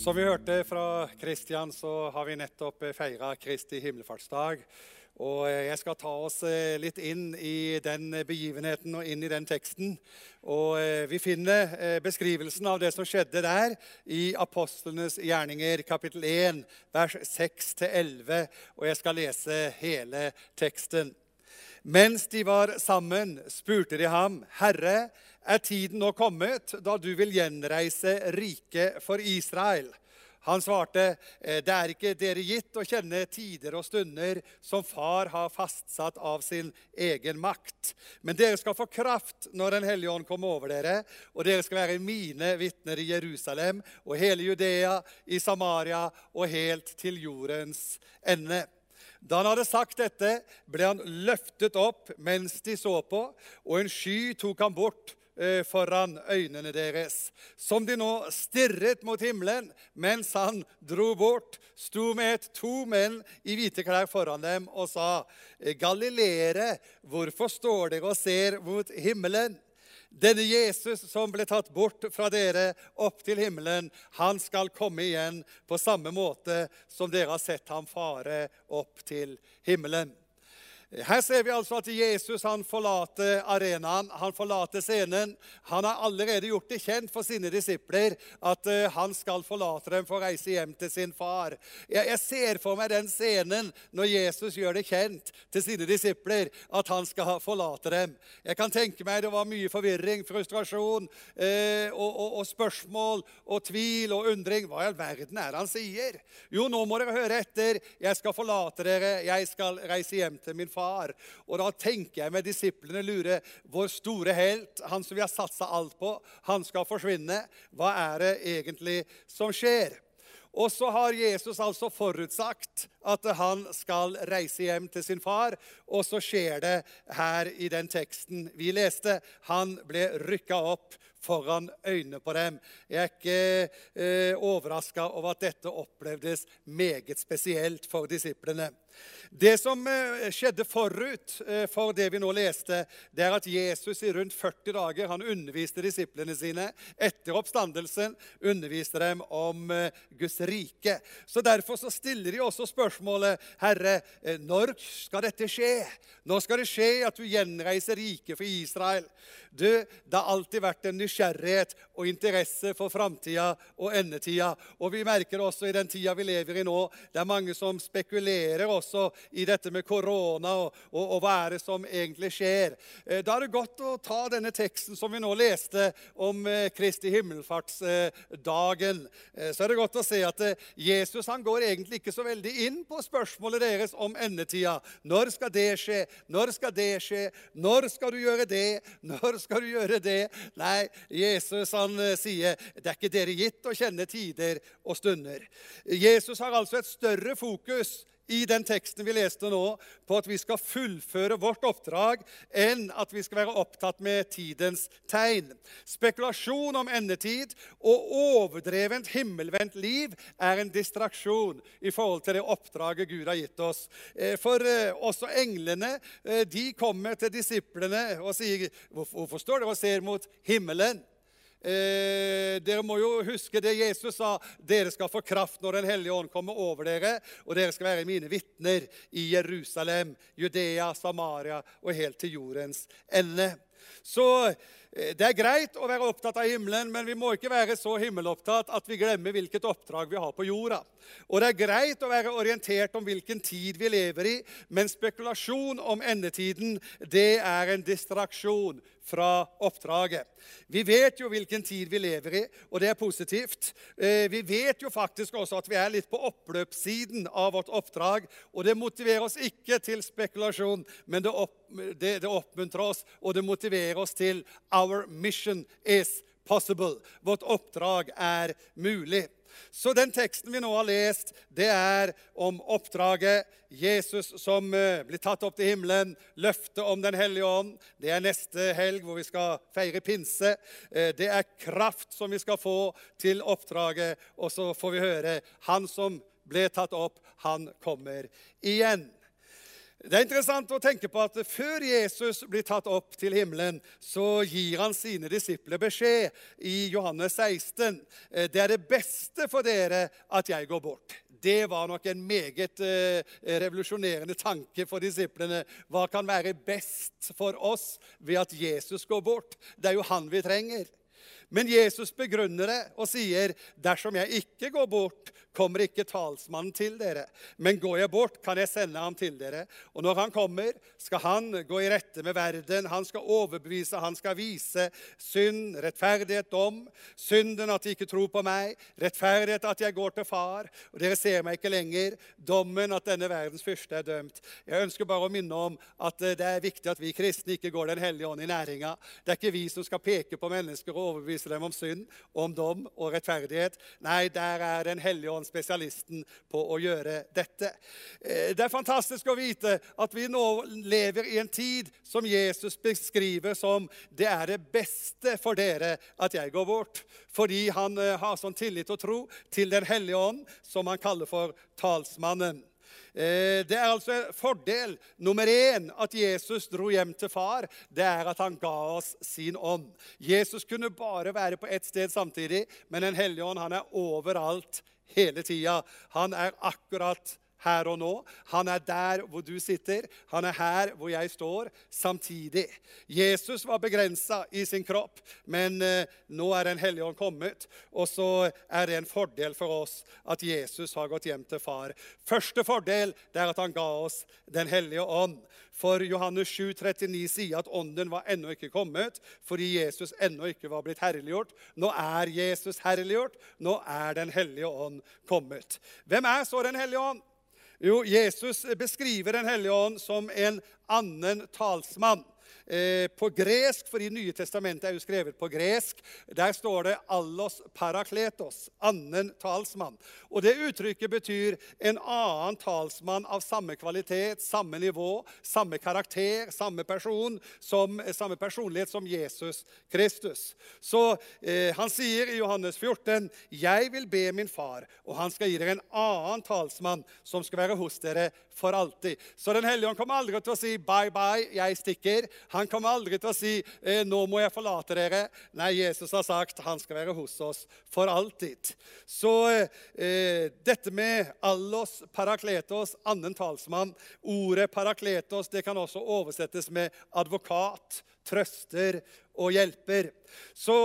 Som vi hørte fra Kristian, så har vi nettopp feira Kristi himmelfartsdag. Og jeg skal ta oss eh, litt inn i den begivenheten og inn i den teksten. Og eh, vi finner eh, beskrivelsen av det som skjedde der i Apostlenes gjerninger, kapittel 1, vers 6-11. Og jeg skal lese hele teksten. Mens de var sammen, spurte de ham, 'Herre, er tiden nå kommet da du vil gjenreise riket for Israel?' Han svarte, «Eh, 'Det er ikke dere gitt å kjenne tider og stunder som Far har fastsatt av sin egen makt.' 'Men dere skal få kraft når Den hellige ånd kommer over dere,' 'og dere skal være mine vitner i Jerusalem og hele Judea, i Samaria og helt til jordens ende.' Da han hadde sagt dette, ble han løftet opp mens de så på, og en sky tok han bort Eh, foran øynene deres. Som de nå stirret mot himmelen mens han dro bort, sto med et to menn i hvite klær foran dem og sa, 'Galileere, hvorfor står dere og ser mot himmelen?' Denne Jesus som ble tatt bort fra dere opp til himmelen, han skal komme igjen på samme måte som dere har sett ham fare opp til himmelen. Her ser vi altså at Jesus han forlater arenaen, han forlater scenen. Han har allerede gjort det kjent for sine disipler at uh, han skal forlate dem for å reise hjem til sin far. Jeg, jeg, ser for meg den scenen når Jesus gjør det kjent til sine disipler at han skal forlate dem. Jeg kan tenke meg det var mye forvirring, frustrasjon eh, og, og, og, spørsmål og tvil og undring. Hva i all verden er det han sier? Jo, nå må dere høre etter. Jeg skal forlate dere. Jeg skal reise hjem til min far far. Og da tenker jeg med disiplene lurer vår store helt, han som vi har satsa alt på, han skal forsvinne. Hva er det egentlig som skjer? Og så har Jesus altså forutsagt at han skal reise hjem til sin far. Og så skjer det her i den teksten vi leste. Han ble rykka opp foran øynene på dem. Jeg er ikke eh, overraska over at dette opplevdes meget spesielt for disiplene. Det som eh, skjedde forut eh, for det vi nå leste, det er at Jesus i rundt 40 dager han underviste disiplene sine. Etter oppstandelsen underviste dem om eh, Guds rike. Så Derfor så stiller de også spørsmålet, 'Herre, når skal dette skje?' Når skal det skje at du gjenreiser riket for Israel? Du, Det har alltid vært en nysgjerrighet og interesse for framtida og endetida. Og vi merker det også i den tida vi lever i nå. Det er mange som spekulerer også i dette med korona og, og, og, hva er det som egentlig skjer. Eh, da er det godt å ta denne teksten som vi nå leste om eh, Kristi himmelfartsdagen. Eh, så er det godt å se at Jesus han går egentlig ikke så veldig inn på spørsmålet deres om endetida. Når skal det skje? Når skal det skje? Når skal du gjøre det? Når skal du gjøre det? Nei, Jesus han sier det er ikke dere gitt å kjenne tider og stunder. Jesus har altså et større fokus i den teksten vi leste nå, på at vi skal fullføre vårt oppdrag, enn at vi skal være opptatt med tidens tegn. Spekulasjon om endetid og overdrevent himmelvendt liv er en distraksjon i forhold til det oppdraget Gud har gitt oss. Eh, for eh, også englene eh, de kommer til disiplene og sier hvorfor står dere og ser mot himmelen? Eh, dere må jo huske det Jesus sa. Dere skal få kraft når Den hellige ånd kommer over dere, og dere skal være mine vitner i Jerusalem, Judea, Samaria og helt til jordens ende. Så eh, det er greit å være opptatt av himmelen, men vi må ikke være så himmelopptatt at vi glemmer hvilket oppdrag vi har på jorda. Og det er greit å være orientert om hvilken tid vi lever i, men spekulasjon om endetiden det er en distraksjon fra oppdraget. Vi vet jo hvilken tid vi lever i, og det er positivt. Eh, vi vet jo faktisk også at vi er litt på oppløpssiden av vårt oppdrag. Og det motiverer oss ikke til spekulasjon, men det, opp, det, det oppmuntrer oss, og det motiverer oss til Our mission is possible. Vårt oppdrag er mulig. Så den teksten vi nå har lest, det er om oppdraget Jesus som eh, blir tatt opp til himmelen, løftet om Den hellige ånd. Det er neste helg hvor vi skal feire pinse. Eh, det er kraft som vi skal få til oppdraget. Og så får vi høre Han som ble tatt opp, han kommer igjen. Det er interessant å tenke på at før Jesus blir tatt opp til himmelen, så gir han sine disipler beskjed i Johannes 16. Eh, det er det beste for dere at jeg går bort. Det var nok en meget eh, revolusjonerende tanke for disiplene. Hva kan være best for oss ved at Jesus går bort? Det er jo han vi trenger. Men Jesus begrunner det og sier, 'Dersom jeg ikke går bort, kommer ikke talsmannen til dere.' 'Men går jeg bort, kan jeg sende ham til dere.' 'Og når han kommer, skal han gå i rette med verden.' 'Han skal overbevise, han skal vise synd, rettferdighet, dom.' 'Synden at de ikke tror på meg, rettferdighet at jeg går til Far.' 'Og dere ser meg ikke lenger.' 'Dommen at denne verdens fyrste er dømt.' Jeg ønsker bare å minne om at eh, det er viktig at vi kristne ikke går Den hellige ånd i næringa. Det er ikke vi som skal peke på mennesker og overbevise dem om synd, om dom og rettferdighet. Nei, der er Den hellige ånd spesialisten på å gjøre dette. Eh, det er fantastisk å vite at vi nå lever i en tid som Jesus beskriver som det er det beste for dere at jeg går bort. Fordi han eh, har sånn tillit og tro til Den hellige ånd, som han kaller for talsmannen. Eh, det er altså en fordel nummer én at Jesus dro hjem til far. Det er at han ga oss sin ånd. Jesus kunne bare være på ett sted samtidig, men Den hellige ånd han er overalt hele tida. Han er akkurat her og nå. Han er der hvor du sitter. Han er her hvor jeg står, samtidig. Jesus var begrensa i sin kropp, men eh, nå er Den hellige ånd kommet. Og så er det en fordel for oss at Jesus har gått hjem til far. Første fordel er at han ga oss Den hellige ånd. For Johannes 7, 39 sier at ånden var ennå ikke kommet fordi Jesus ennå ikke var blitt herliggjort. Nå er Jesus herliggjort. Nå er Den hellige ånd kommet. Hvem er så Den hellige ånd? Jo, Jesus beskriver Den hellige ånd som en annen talsmann. Eh, på gresk, for i Nye testamentet er jo skrevet på gresk. Der står det 'allos parakletos', annen talsmann. Og Det uttrykket betyr en annen talsmann av samme kvalitet, samme nivå, samme karakter, samme person, som, samme personlighet som Jesus Kristus. Så eh, han sier i Johannes 14.: Jeg vil be min far, og han skal gi dere en annen talsmann som skal være hos dere for alltid. Så Den hellige ånd kommer aldri til å si 'bye, bye, jeg stikker'. Han kommer aldri til å si eh, 'nå må jeg forlate dere'. Nei, Jesus har sagt han skal være hos oss for alltid. Så eh, dette med allos parakletos, annen talsmann Ordet parakletos det kan også oversettes med advokat, trøster og hjelper. Så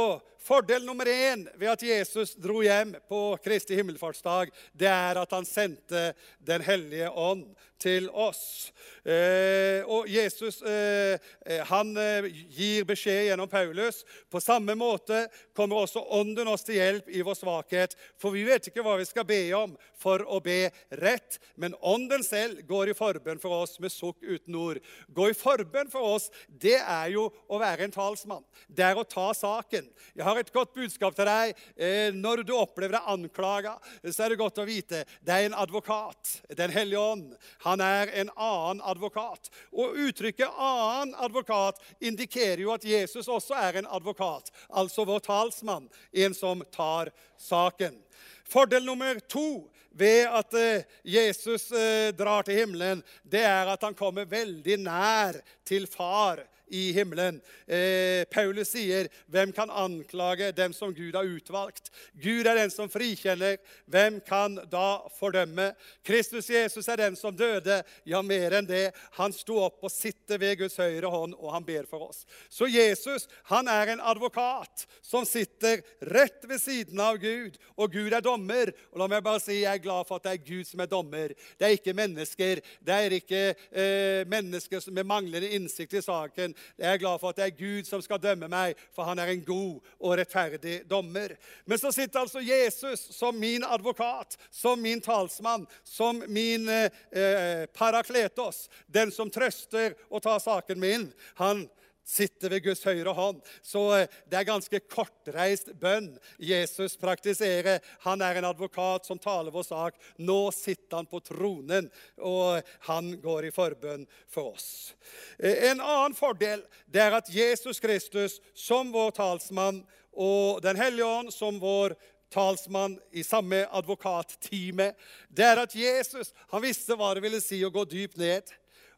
Fordel nummer én ved at Jesus dro hjem på Kristi himmelfartsdag, det er at han sendte Den hellige ånd til oss. Eh, og Jesus eh, eh, han eh, gir beskjed gjennom Paulus. På samme måte kommer også Ånden oss til hjelp i vår svakhet. For vi vet ikke hva vi skal be om for å be rett, men Ånden selv går i forbønn for oss med sukk uten ord. Gå i forbønn for oss, det er jo å være en talsmann. Det er å ta saken. Jeg har et godt budskap til deg. Eh, når du opplever deg anklaga, så er det godt å vite det er en advokat, Den hellige ånd. Han er en annen advokat. Og Uttrykket 'annen advokat' indikerer jo at Jesus også er en advokat, altså vår talsmann, en som tar saken. Fordel nummer to ved at eh, Jesus eh, drar til himmelen, det er at han kommer veldig nær til far i himmelen. Eh, Paulus sier, 'Hvem kan anklage dem som Gud har utvalgt?' Gud er den som frikjenner. Hvem kan da fordømme? Kristus Jesus er den som døde. Ja, mer enn det. Han sto opp og sitter ved Guds høyre hånd, og han ber for oss. Så Jesus han er en advokat som sitter rett ved siden av Gud. Og Gud er dommer. Og la meg bare si, Jeg er glad for at det er Gud som er dommer. Det er ikke mennesker. Det er ikke eh, mennesker med manglende innsikt i saken. Jeg er glad for at det er Gud som skal dømme meg, for han er en god og rettferdig dommer. Men så sitter altså Jesus som min advokat, som min talsmann, som min eh, eh parakletos, den som trøster og tar saken min. Han sitter ved Guds høyre hånd. Så eh, det er ganske kortreist bønn Jesus praktiserer. Han er en advokat som taler vår sak. Nå sitter han på tronen, og han går i forbønn for oss. Eh, en annen fordel det er at Jesus Kristus som vår talsmann og Den hellige ånd som vår talsmann i samme advokattime, det er at Jesus han visste hva det ville si å gå dypt ned.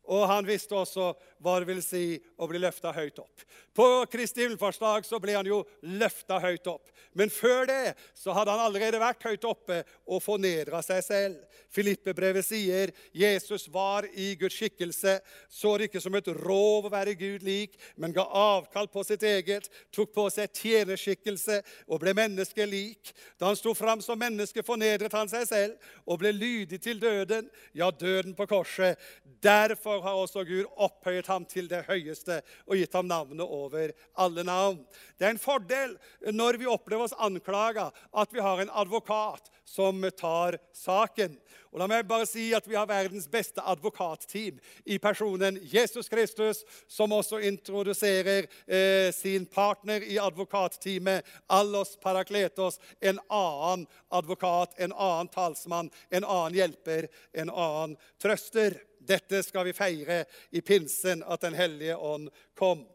Og han visste også hva det vil si å bli løfta høyt opp. På Kristi himmelfartsdag så ble han jo løfta høyt opp. Men før det så hadde han allerede vært høyt oppe og fornedra seg selv. Filippe-brevet sier Jesus var i Guds skikkelse, så det ikke som et rov å være Gud lik, men ga avkall på sitt eget, tok på seg tjenerskikkelse og ble menneskelik. Da han sto fram som menneske, fornedret han seg selv og ble lydig til døden, ja, døden på korset. Derfor har også Gud opphøyet ham til det høyeste og gitt ham navnet over alle navn. Det er en fordel når vi opplever oss anklaga, at vi har en advokat som tar saken. Og la meg bare si at Vi har verdens beste advokatteam i personen Jesus Kristus, som også introduserer eh, sin partner i advokatteamet, Allos Parakletos, en annen advokat, en annen talsmann, en annen hjelper, en annen trøster. Dette skal vi feire i pinsen, at Den hellige ånd kom.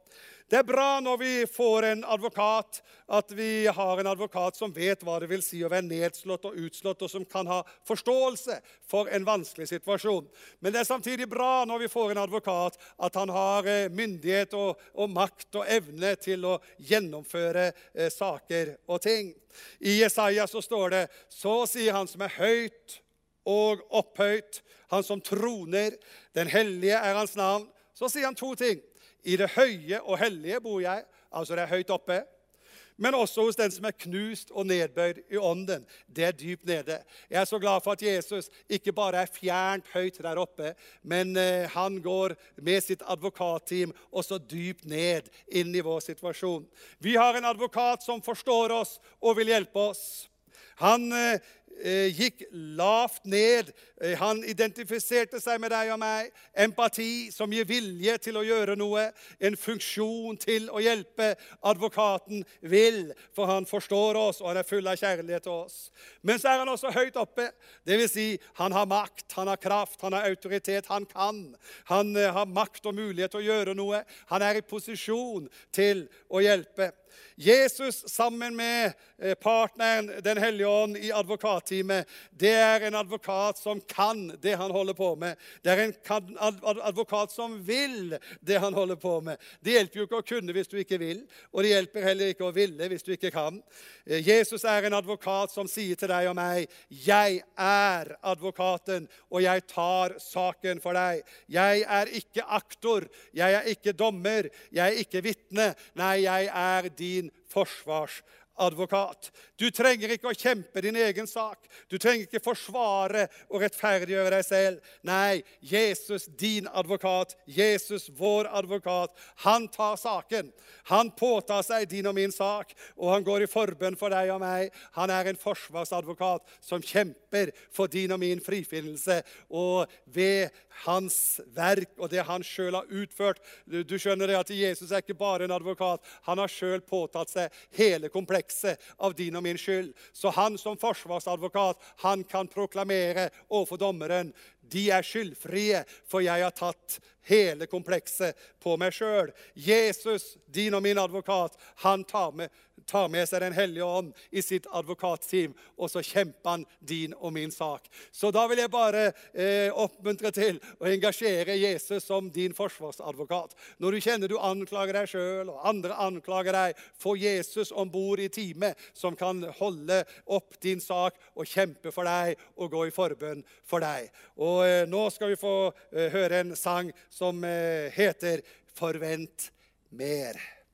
Det er bra når vi får en advokat, at vi har en advokat som vet hva det vil si å være nedslått og utslått, og som kan ha forståelse for en vanskelig situasjon. Men det er samtidig bra når vi får en advokat, at han har eh, myndighet og, og makt og evne til å gjennomføre eh, saker og ting. I Jesaja så står det Så sier han som er høyt og opphøyt, han som troner, den hellige er hans navn. Så sier han to ting. I det høye og hellige bor jeg, altså det er høyt oppe. Men også hos den som er knust og nedbøyd i ånden. Det er dypt nede. Jeg er så glad for at Jesus ikke bare er fjernt høyt der oppe, men eh, han går med sitt advokatteam også dypt ned inn i vår situasjon. Vi har en advokat som forstår oss og vil hjelpe oss. Han eh, gikk lavt ned. Eh, han identifiserte seg med deg og meg. Empati som gir vilje til å gjøre noe. En funksjon til å hjelpe. Advokaten vil, for han forstår oss, og han er full av kjærlighet til oss. Men så er han også høyt oppe. Det vil si, han har makt, han har kraft, han har autoritet. Han kan. Han eh, har makt og mulighet til å gjøre noe. Han er i posisjon til å hjelpe. Jesus sammen med eh, partneren Den hellige ånd i advokatteamet, det er en advokat som kan det han holder på med. Det er en advokat som vil det han holder på med. Det hjelper jo ikke å kunne hvis du ikke vil, og det hjelper heller ikke å ville hvis du ikke kan. Eh, Jesus er en advokat som sier til deg og meg, 'Jeg er advokaten, og jeg tar saken for deg.' 'Jeg er ikke aktor, jeg er ikke dommer, jeg er ikke vitne.' Nei, jeg er din forsvarsadvokat. Du trenger ikke å kjempe din egen sak. Du trenger ikke forsvare og rettferdiggjøre deg selv. Nei, Jesus, din advokat, Jesus, vår advokat, han tar saken. Han påtar seg din og min sak, og han går i forbønn for deg og meg. Han er en forsvarsadvokat som kjemper for din og min frifinnelse. Og ved hans verk og det han sjøl har utført Du skjønner det at Jesus er ikke bare en advokat. Han har sjøl påtatt seg hele komplekset av din og min skyld. Så han som forsvarsadvokat han kan proklamere overfor dommeren de er skyldfrie, for jeg har tatt hele komplekset på meg sjøl. Jesus, din og min advokat, han tar med, tar med seg Den hellige ånd i sitt advokatteam, og så kjemper han din og min sak. Så da vil jeg bare eh, oppmuntre til å engasjere Jesus som din forsvarsadvokat. Når du kjenner du anklager deg sjøl, og andre anklager deg, få Jesus om bord i teamet som kan holde opp din sak og kjempe for deg og gå i forbønn for deg. Og eh, nå skal vi få eh, høre en sang som eh, heter 'Forvent mer'.